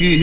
he,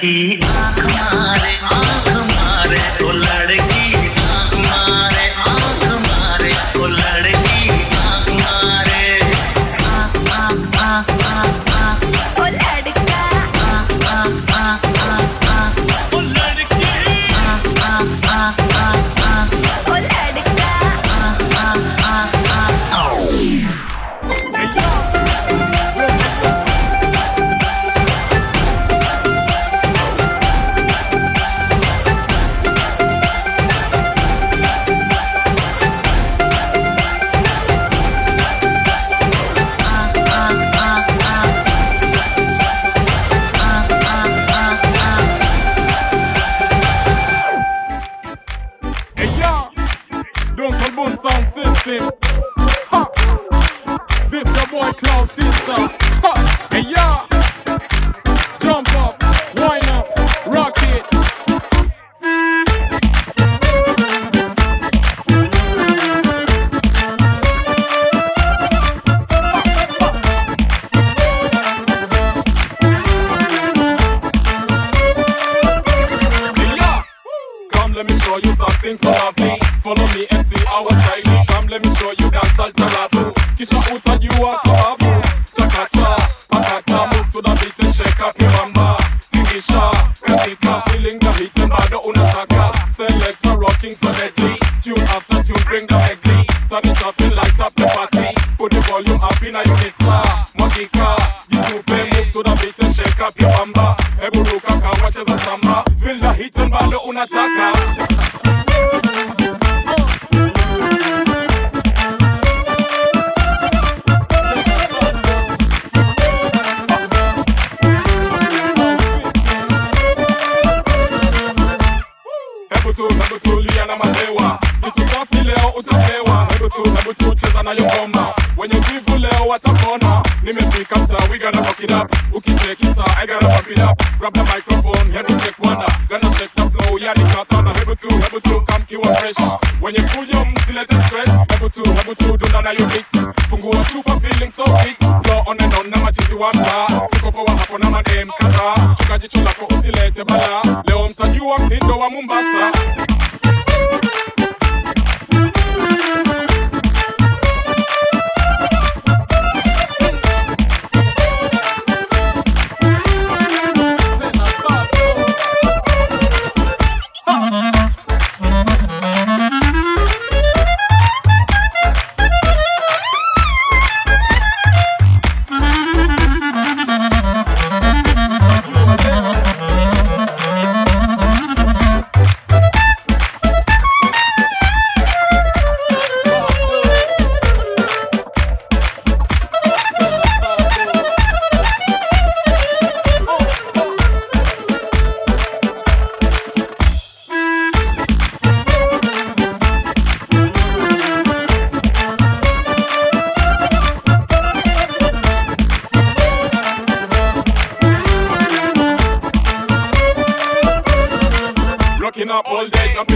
he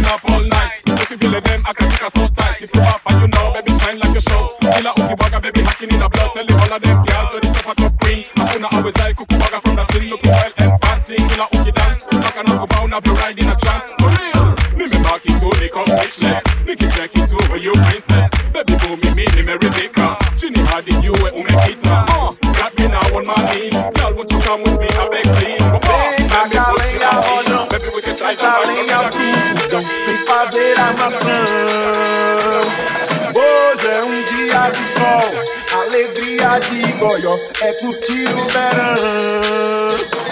up all night. If you feel it, them, I can kick her so tight. If you off and you know, baby, shine like a show. Killer Ookie Bugger, baby, hacking in a blood. Tell all of them girls, so the a top queen. I wanna always like Cookie Bugger from the scene, looking well and fancy. Killer Ookie dance. I can also bound, I'll be riding a trance. For real, me me to Nico speechless. Nicky check it over you, princess. Baby, boo me, me, me, me, Rebecca. Ginny Hardy, you, who make it. Uh, got me now on my knees. Girl, won't you come with me? I beg, please. Baby, put your hand on. Baby, we can try something. É boyo, ekutiru beran.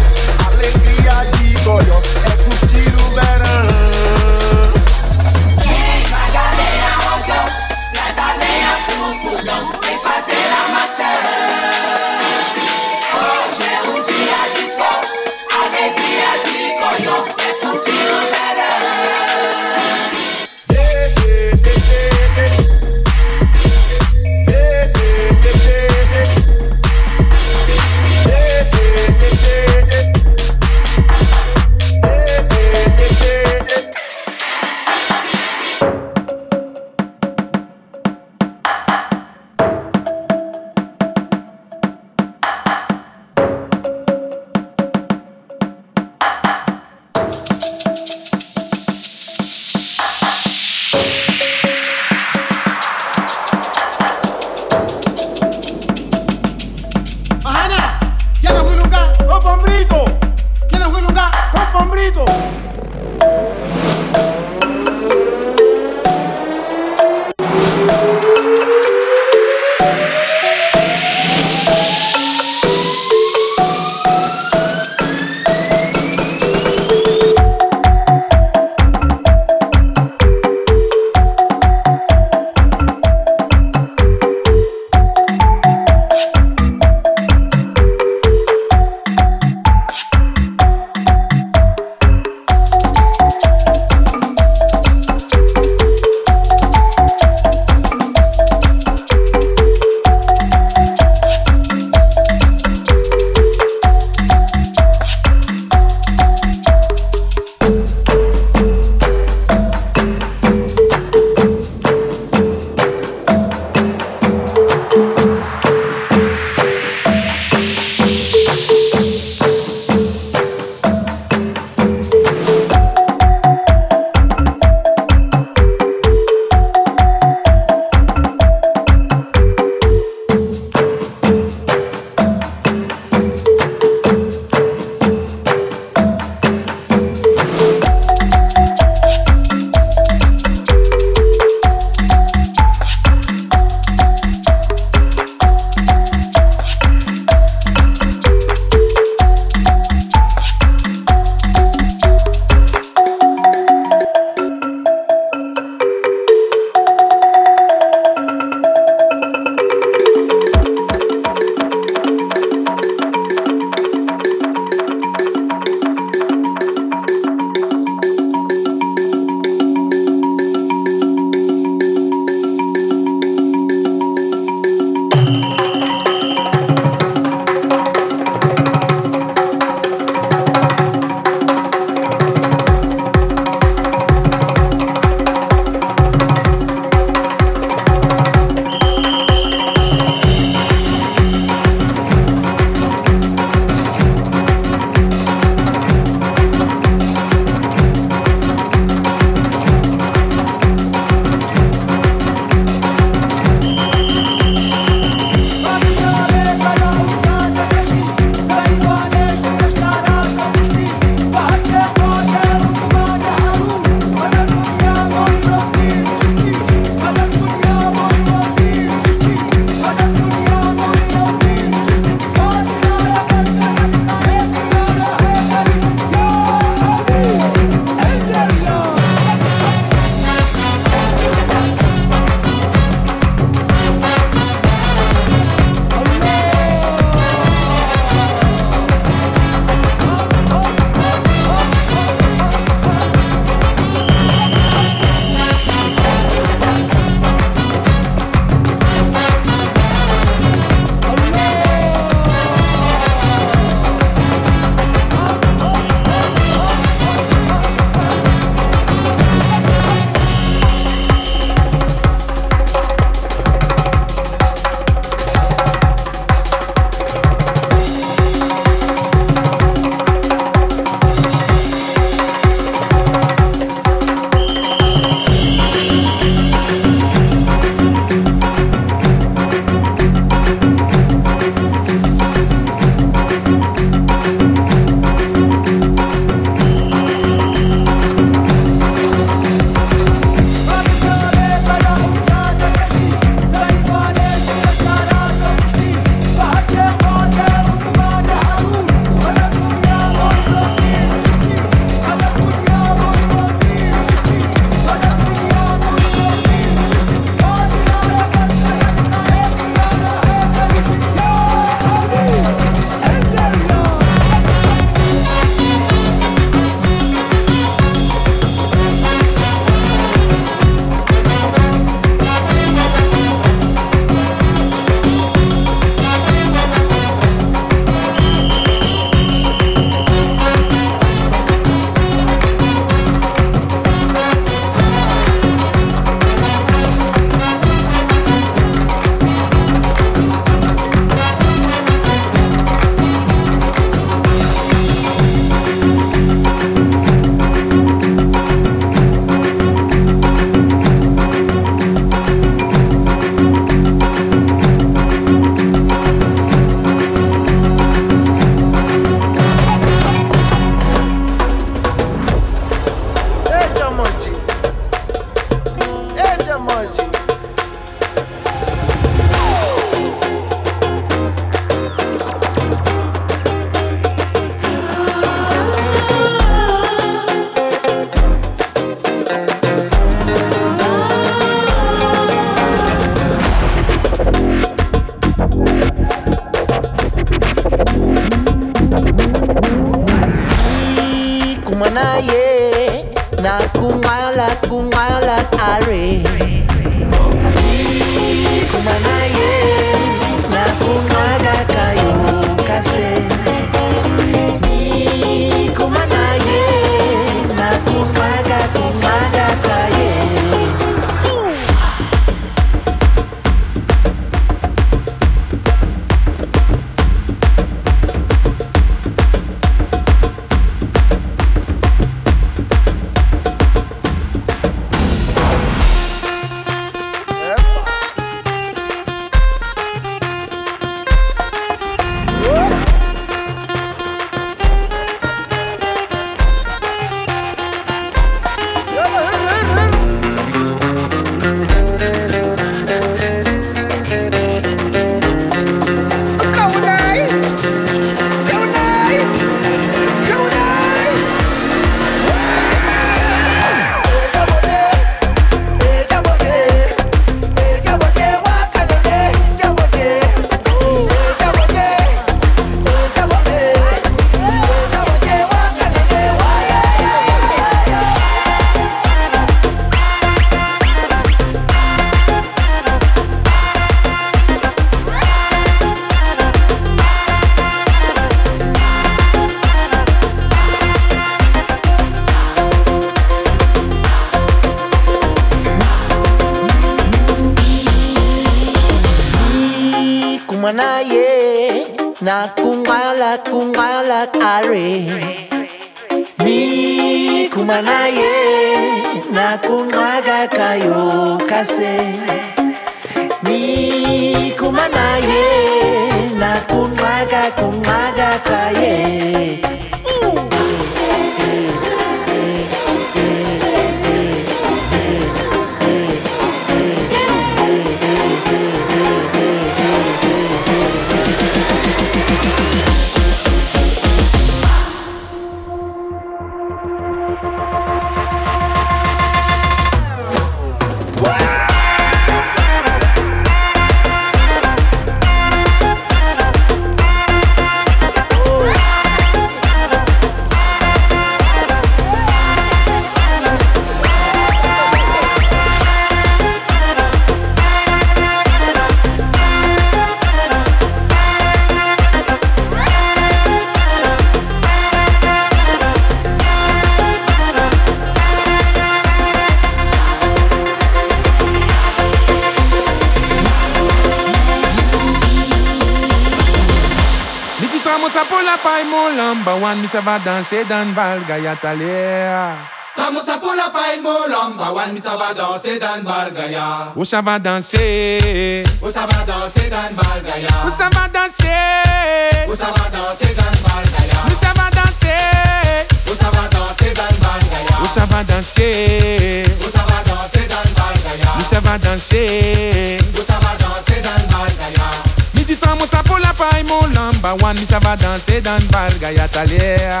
Number one. Mi va danser dans le Val Gayatalia. Estamos a pour la paille, mon number one. Mi ça va danser dans Balgaya. Où ça va danser? Où ça va danser dans Balgaya. Où ça va danser? Où ça va danser dans Balgaya. Mi ça va danser? Où ça va danser dans Balgaya. Où ça va danser? Où ça va danser dans Balgaya. Mi ça va danser? Où ça va danser dans Balgaya. Invitamos a por la Paimolamba, Juan y va danse dan valga y atalea.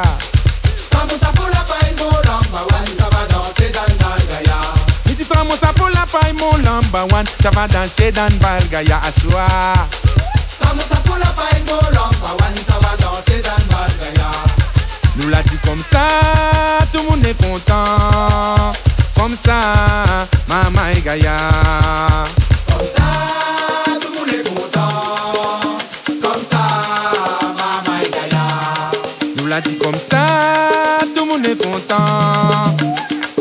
Vamos a por la Paimolamba, Juan y va danse dan valga ya. Invitamos a por la Paimolamba, Juan y va danse dan valga ya asua. Vamos a por la Paimolamba, Juan. Nous l'a dit comme ça, tout le monde est content. Comme ça, Mama et Gaïa. L'a dit comme ça, tout le monde est content.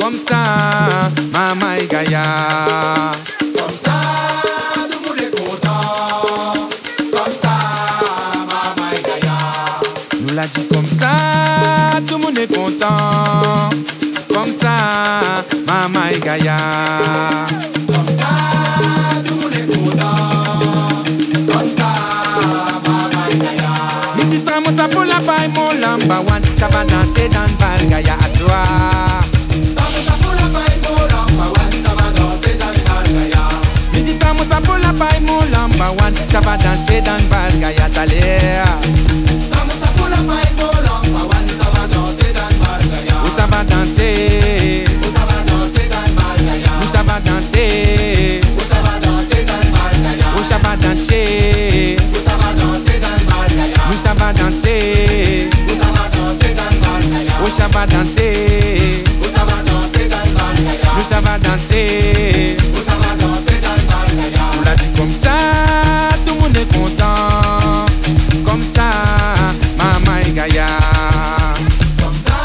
Comme ça, maman et Gaïa. Comme ça, tout le monde est content. Comme ça, maman et Gaïa. Nous l'a dit comme ça, tout le monde est content. Comme ça, maman et Gaïa. one Cabana sedan bargaya tamusapula pai danser Usaba danser dan bargaya danser danser danser danser danser va danser. Où ça va danser dans le barcaya. Où ça va danser. Où ça va danser dans le barcaya. On l'a dit comme ça, tout le monde est content. Comme ça, maman et Gaïa. Comme ça,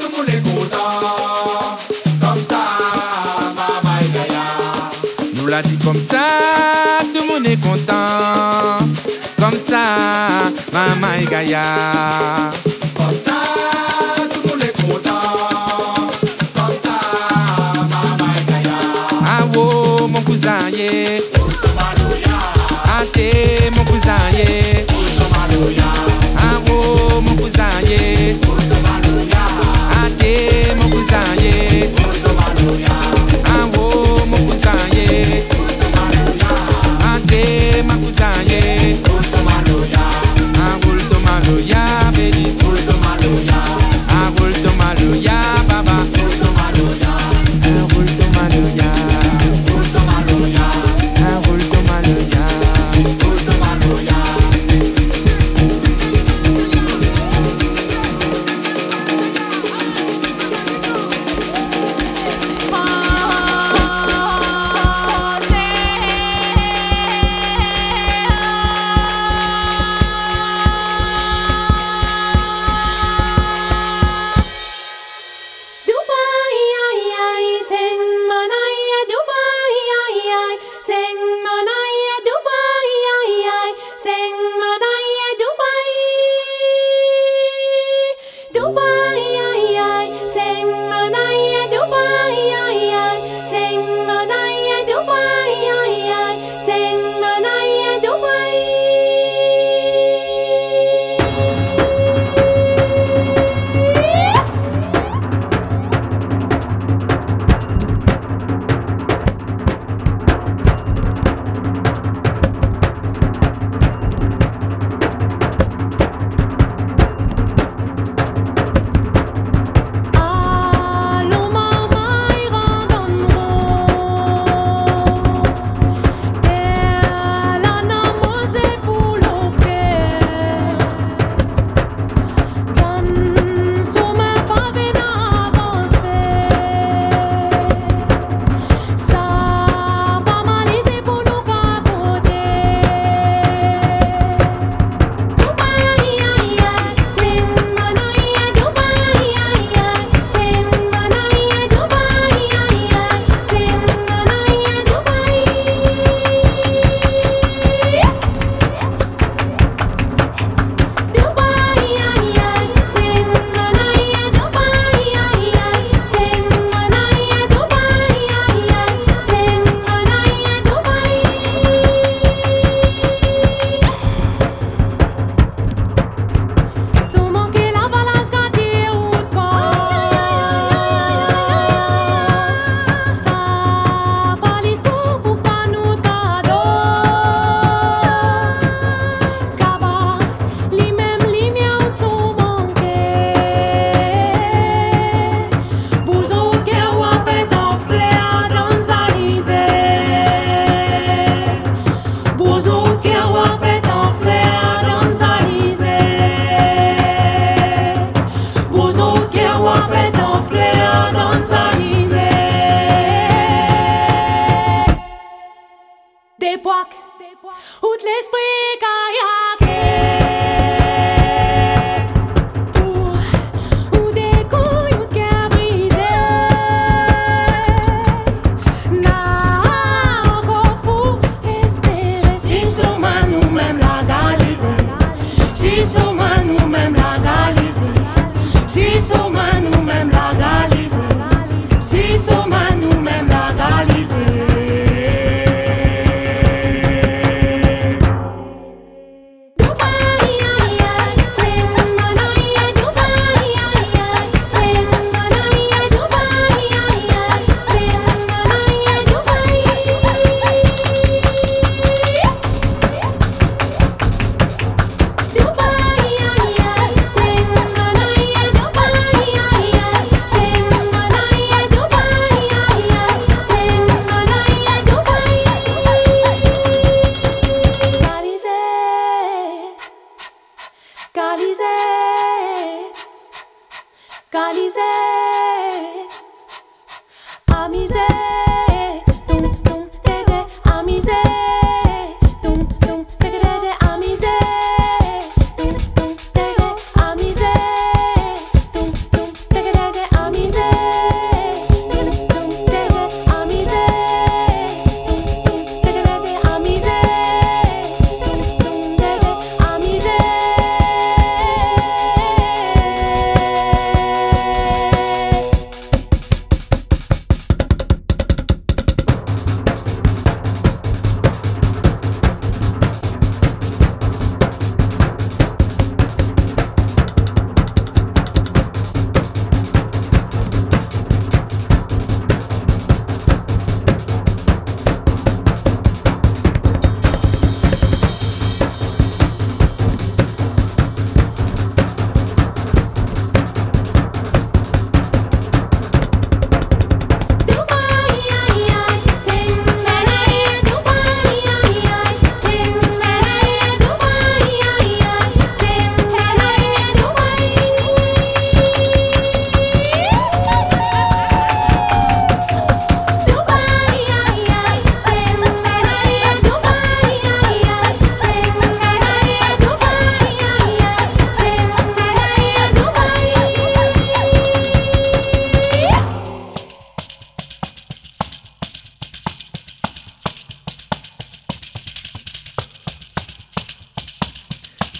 tout le monde est content. Comme ça, maman et Gaïa. Nous l'a dit comme ça, tout le monde est content. Comme ça, maman et Gaïa. Ate, mon cousin, yeah.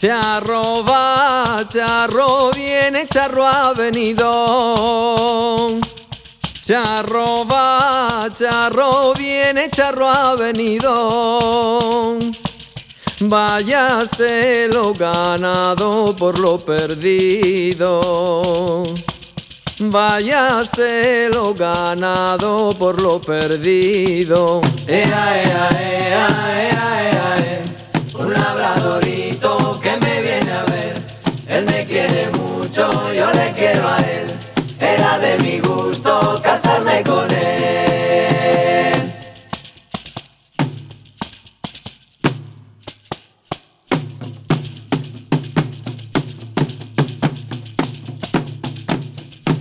Charro va, charro viene, charro ha venido. Charro va, charro viene, charro ha venido. Váyase lo ganado por lo perdido. Váyase lo ganado por lo perdido. Ea, ea, ea,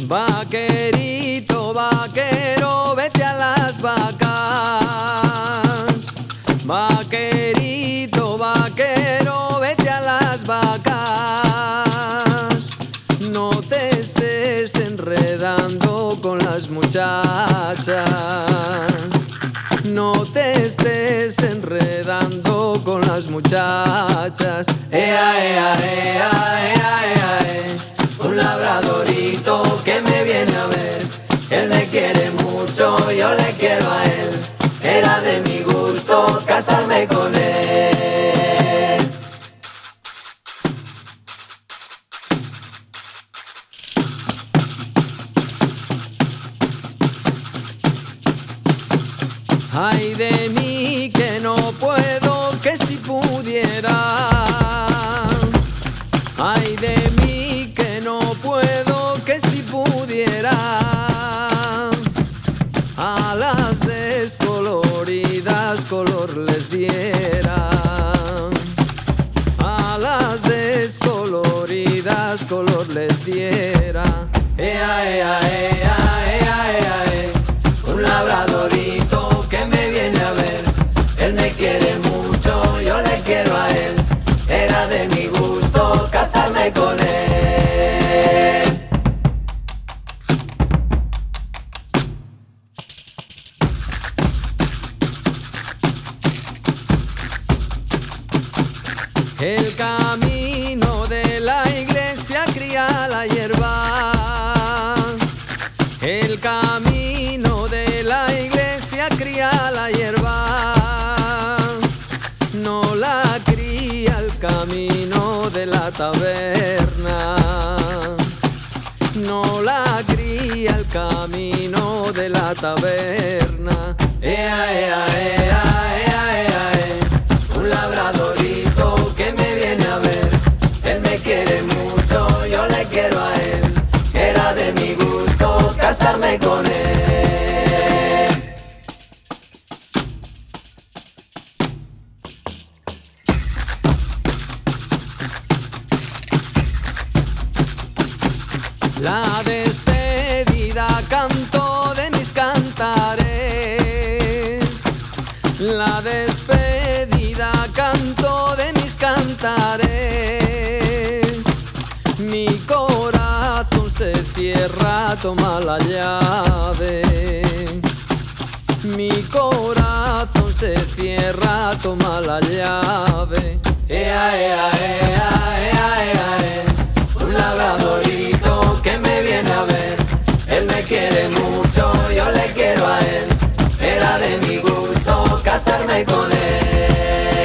Vaquerito, vaquero, vete a las vacas. Vaquerito, vaquero, vete a las vacas. No te estés enredando con las muchachas. No te estés enredando con las muchachas. Ea, ea, ea, ea, ea, ea. Un labradorito que me viene a ver. Él me quiere mucho, yo le quiero a él. Era de mi gusto casarme con él. Taberna. No la cría el camino de la taberna. Ea, ea, ea, ea, ea, ea. Un labradorito que me viene a ver. Él me quiere mucho, yo le quiero a él. Era de mi gusto casarme con él. La despedida canto de mis cantares. La despedida canto de mis cantares. Mi corazón se cierra, toma la llave. Mi corazón se cierra, toma la llave. Ea, ea, ea, ea, ea. Mucho, yo le quiero a él. Era de mi gusto casarme con él.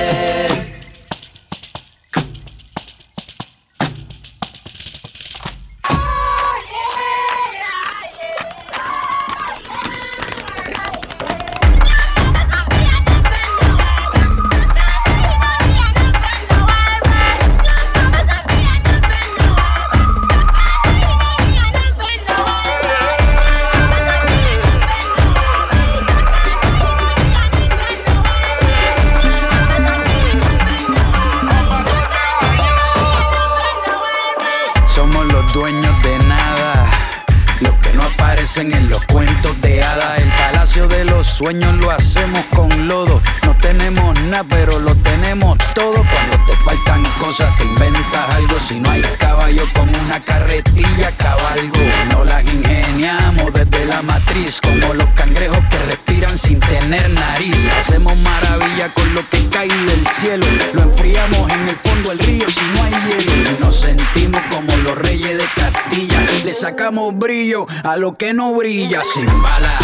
Sacamos brillo a lo que no brilla. Sin bala,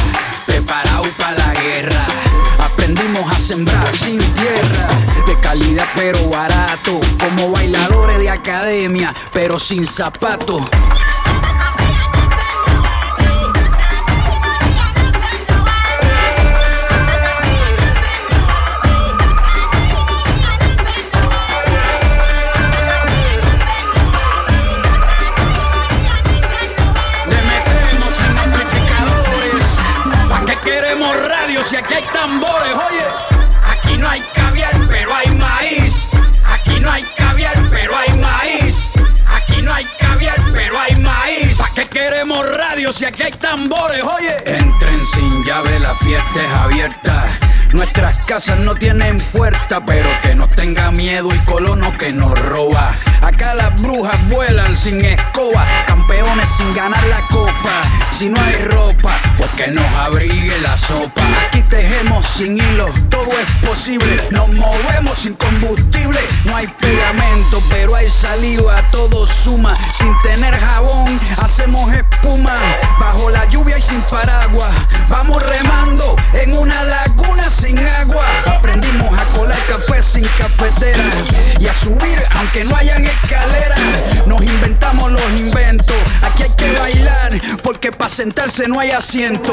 preparado para la guerra. Aprendimos a sembrar sin tierra. De calidad pero barato. Como bailadores de academia, pero sin zapatos. Si aquí hay tambores? Oye, entren sin llave, la fiesta es abierta. Nuestras casas no tienen puerta, pero que no tenga miedo el colono que nos roba. Acá las brujas vuelan sin escoba, campeones sin ganar la copa. Si no hay ropa, pues que nos abrigue la sopa. Aquí tejemos sin hilo, todo es posible. Nos movemos sin combustible, no hay pegamento, pero hay saliva, todo suma. Sin tener jabón, hacemos espuma. Bajo la lluvia y sin paraguas, vamos remando en una laguna sin agua. Aprendimos a colar café sin cafetera y a subir aunque no hayan escaleras. Nos inventamos los inventos. Aquí hay que bailar porque Sentarse No hay asiento.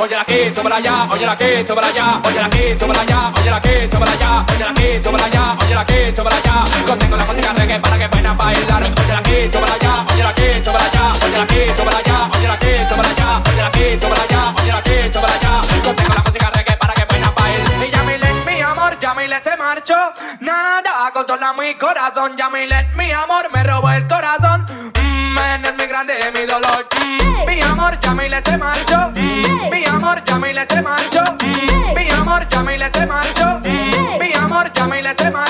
Oye aquí, súbela allá, oye aquí, súbela allá, oye aquí, súbela allá, oye aquí, súbela allá, oye aquí, súbela allá, oye aquí, súbela allá. Yo tengo la música reggae para que puedan bailar. Oye aquí, súbela allá, oye aquí, súbela allá, oye aquí, súbela allá, oye aquí, súbela allá, oye aquí, súbela allá, oye aquí, súbela allá. Yo tengo la música reggae para que puedan bailar. Y Yamile, mi amor, Yamile se marchó. Nada controla mi corazón. Yamile, mi amor, me robó el corazón. Mm, men, es muy grande mi dolor. Mm, mi amor, Yamile se marchó. Mm, mi amor, Yamile se marchó. Mm, mi amor, Yamile se marchó. Mm, mi amor, Yamile se marchó.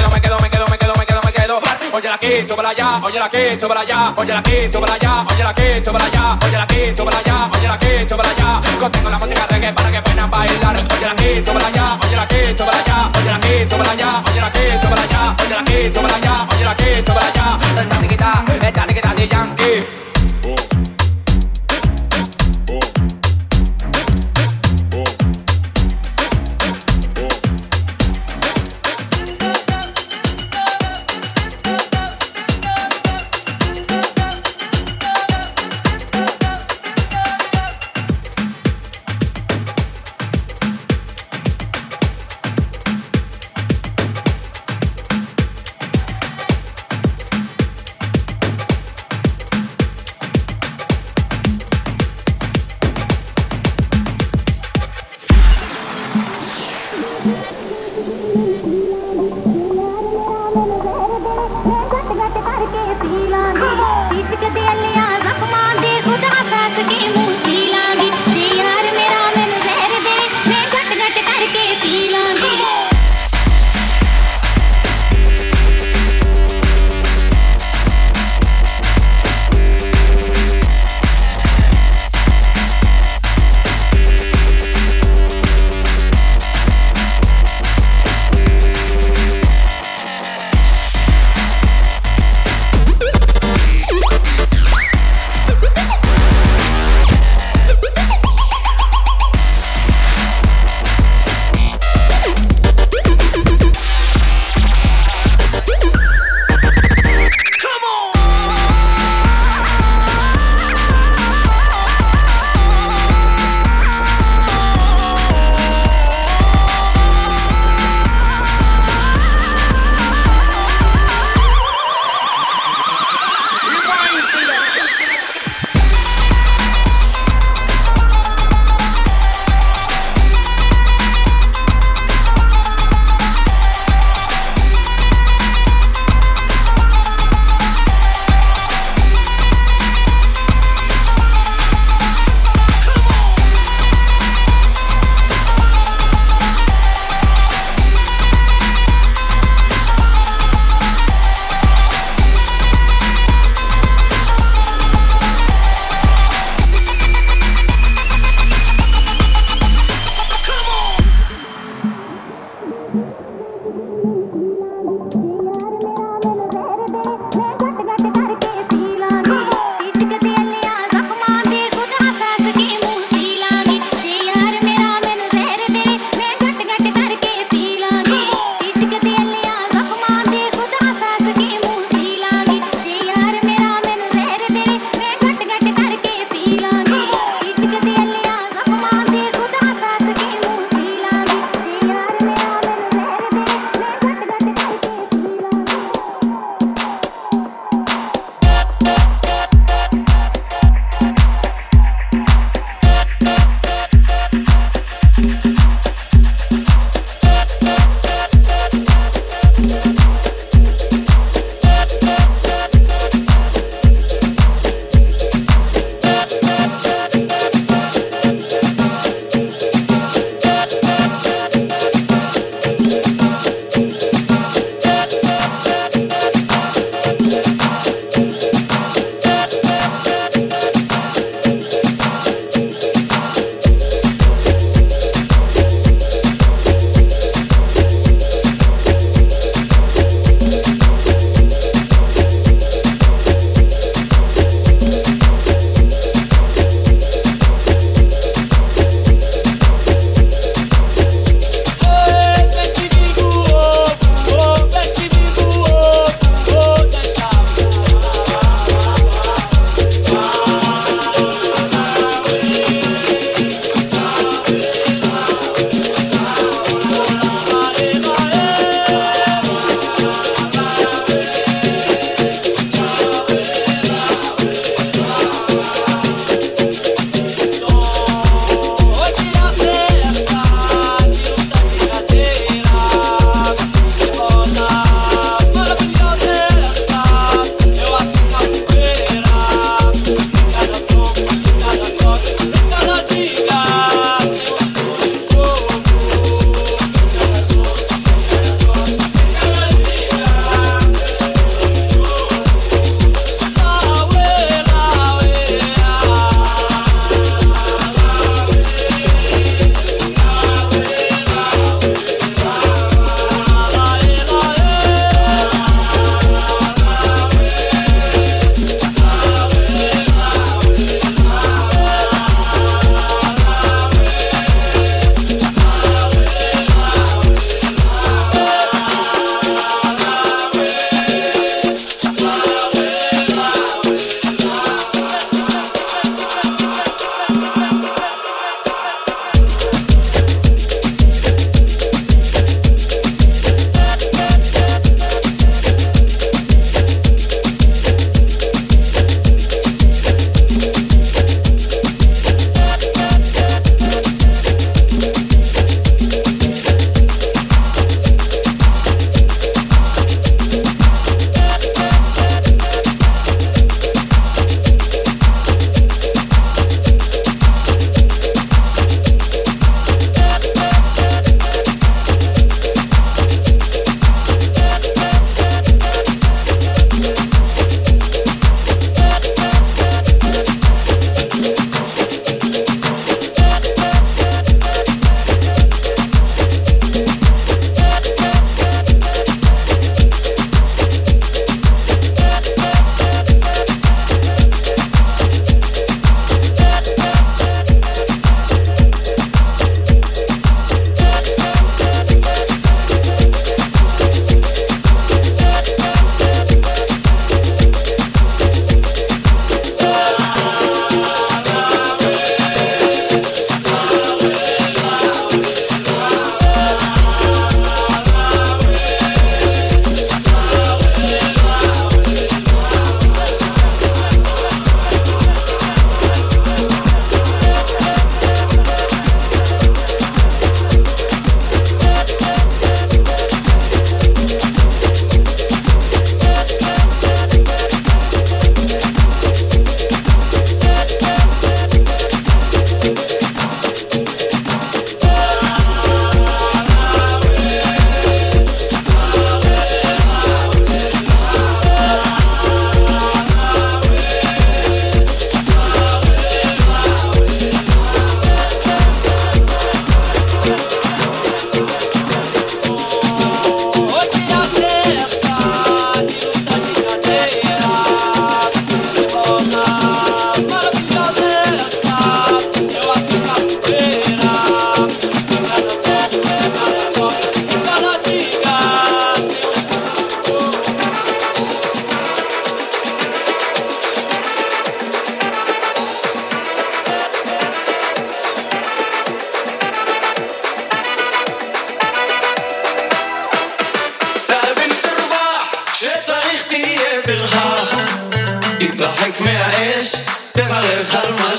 óyela aquí, súbala allá, óyela aquí, súbala allá, óyela aquí, súbala allá, óyela aquí, súbala allá, óyela aquí, súbala allá, óyela aquí, súbala allá. Contengo la música reggae para que puedan bailar. Óyela aquí, súbala allá, óyela aquí, súbala allá, óyela aquí, súbala allá, óyela aquí, súbala allá, óyela aquí, súbala allá, óyela aquí, súbala allá. Esta niquita, esta niquita de Yankee.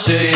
shit.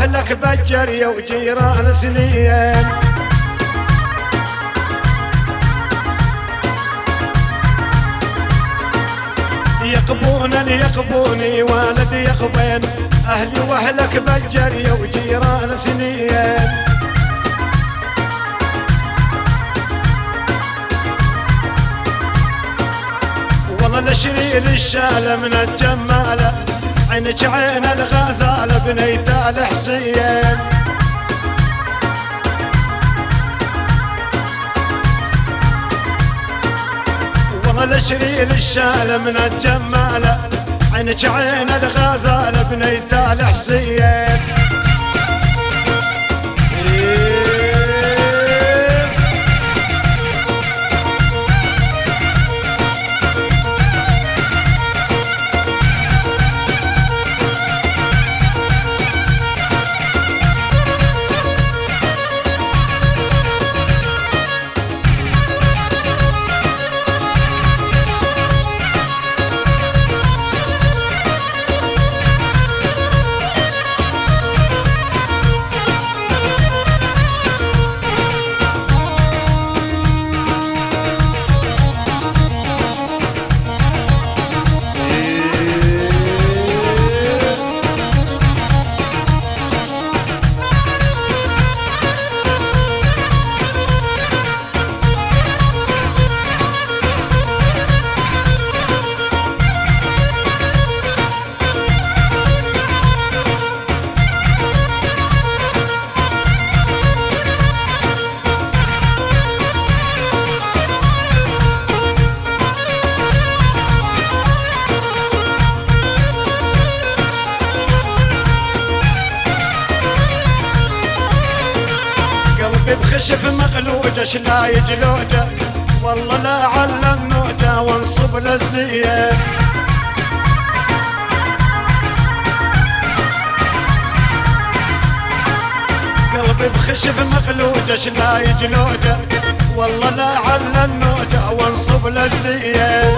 واهلك يا وجيران سنين. يقبون يقبوني والدي يقبين. أهلي وأهلك بجر يا وجيران سنين. والله نشري للشاله من الجماله عينك عين الغزال بنيت الحسين والله شريل الشال من الجمالة عينك عين الغزال بنيت الحسين جنوده والله لا عنا النوده وانصب للزيه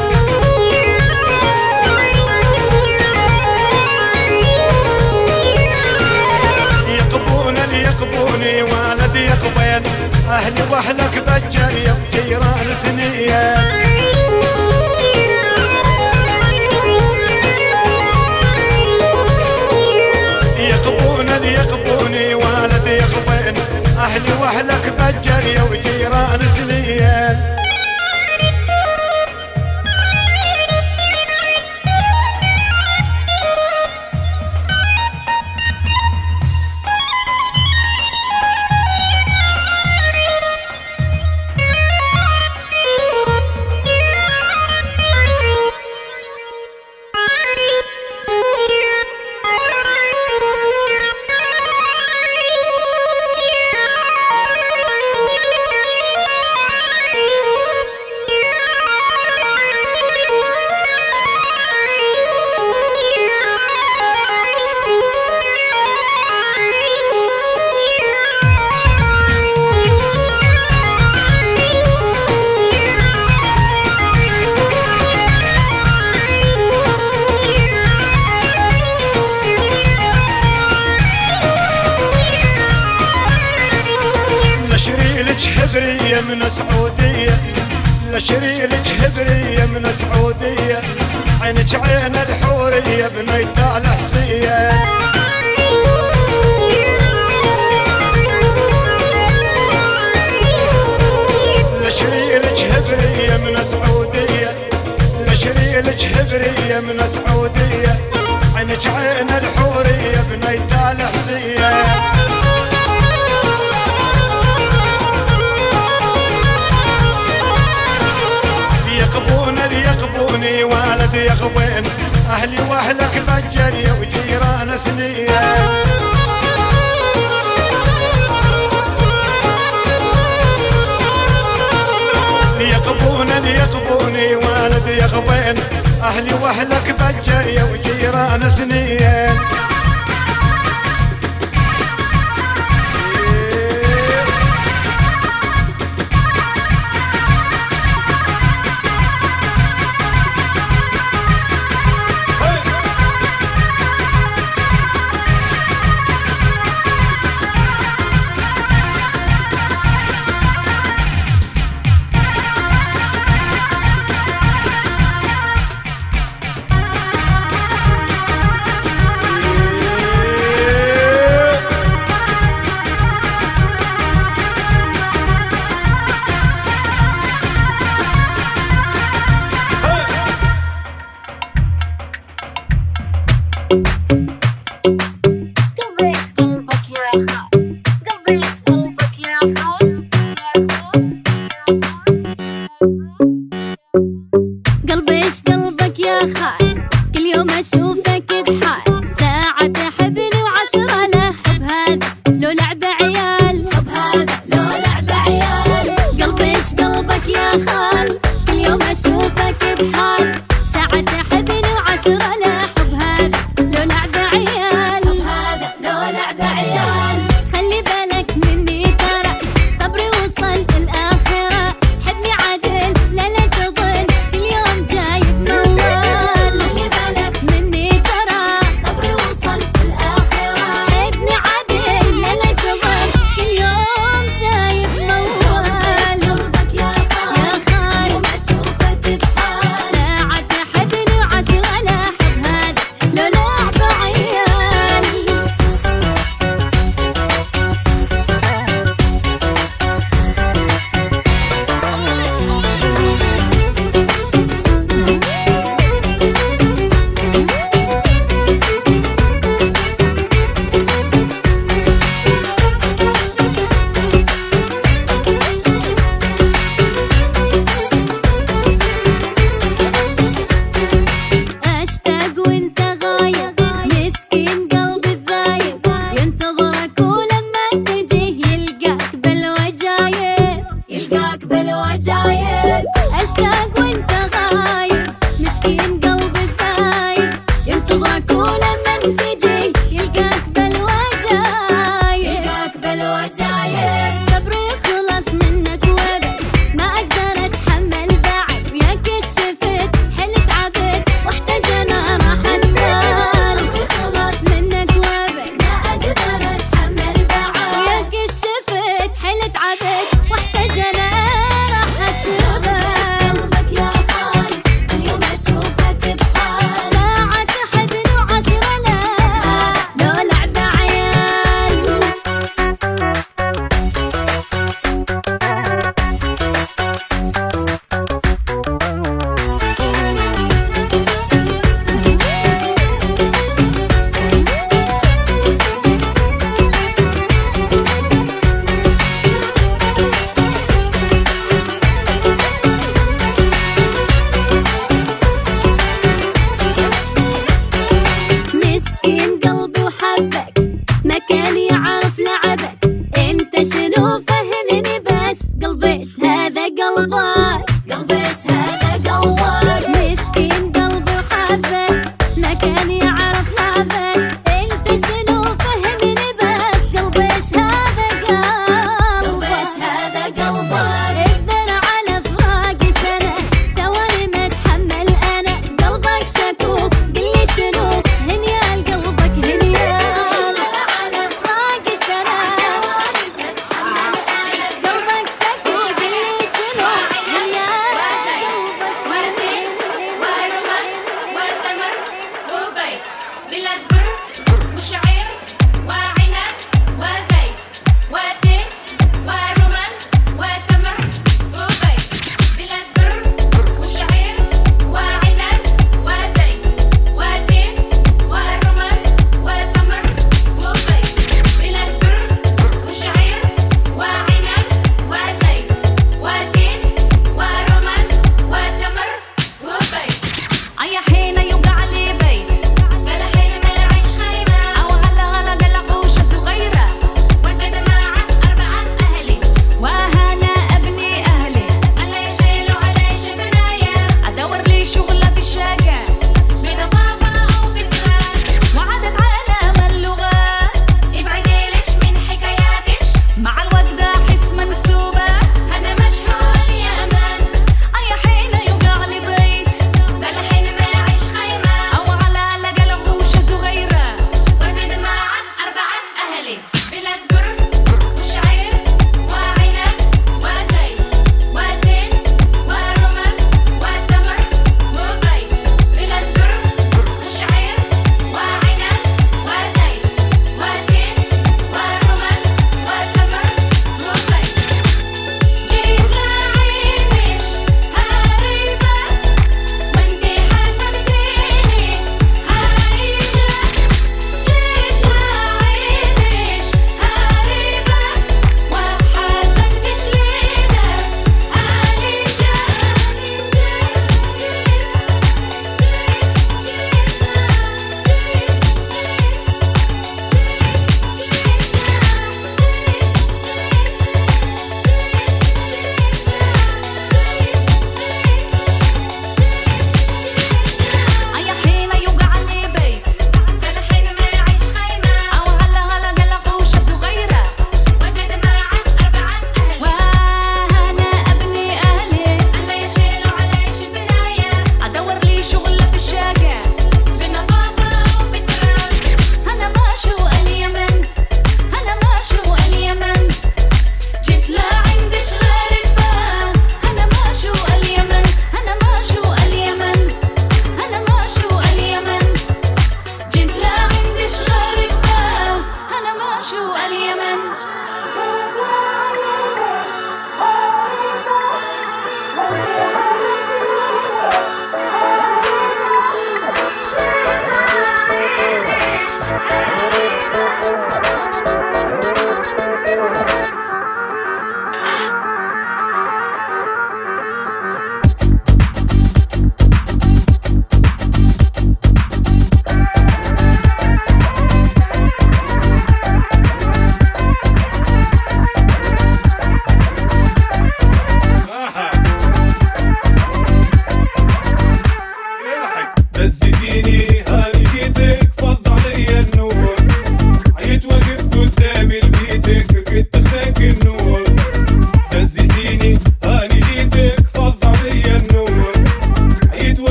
يقبوني يقبوني والدي يقبين أهلي وأهلك بالجريه وجيران ثنيه أهلي وأهلك بجر يا وجيران سنين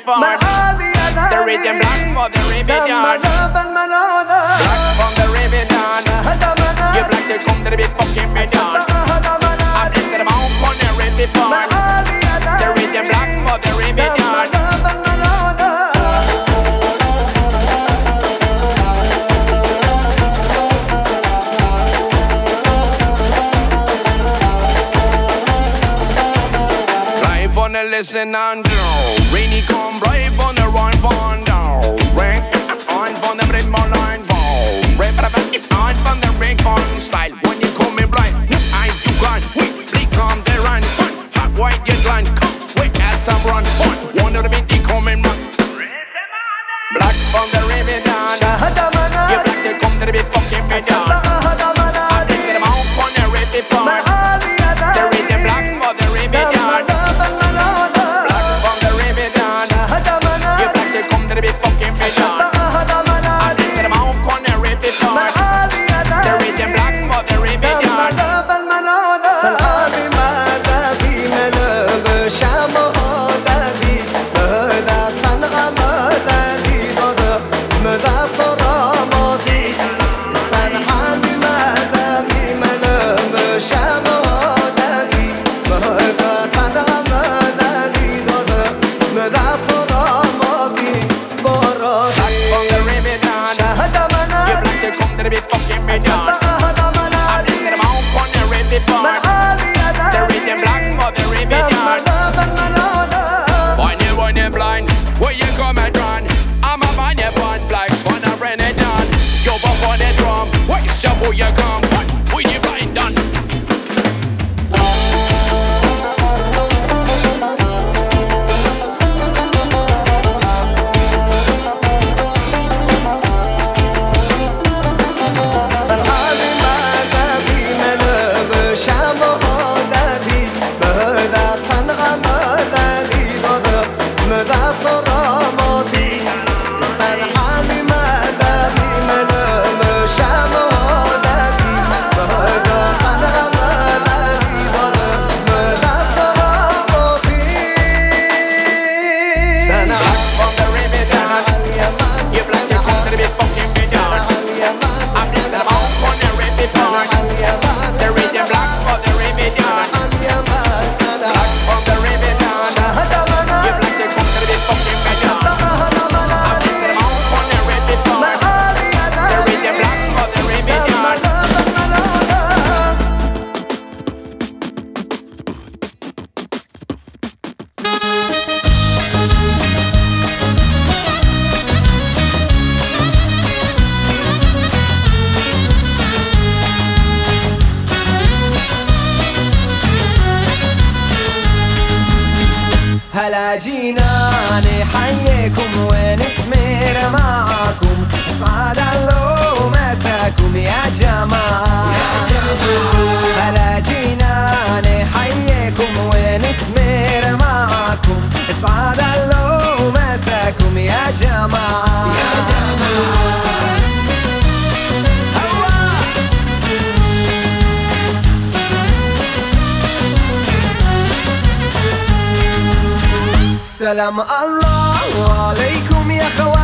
form. The rhythm black for the rebellion. Black from the rebellion. You black to come to the big fucking million. I'm them the for the. The rhythm black for the listen on. from the remedian. You black they come to the big fucking. جماعة. يا جماعة. سلام الله. عليكم يا خواتي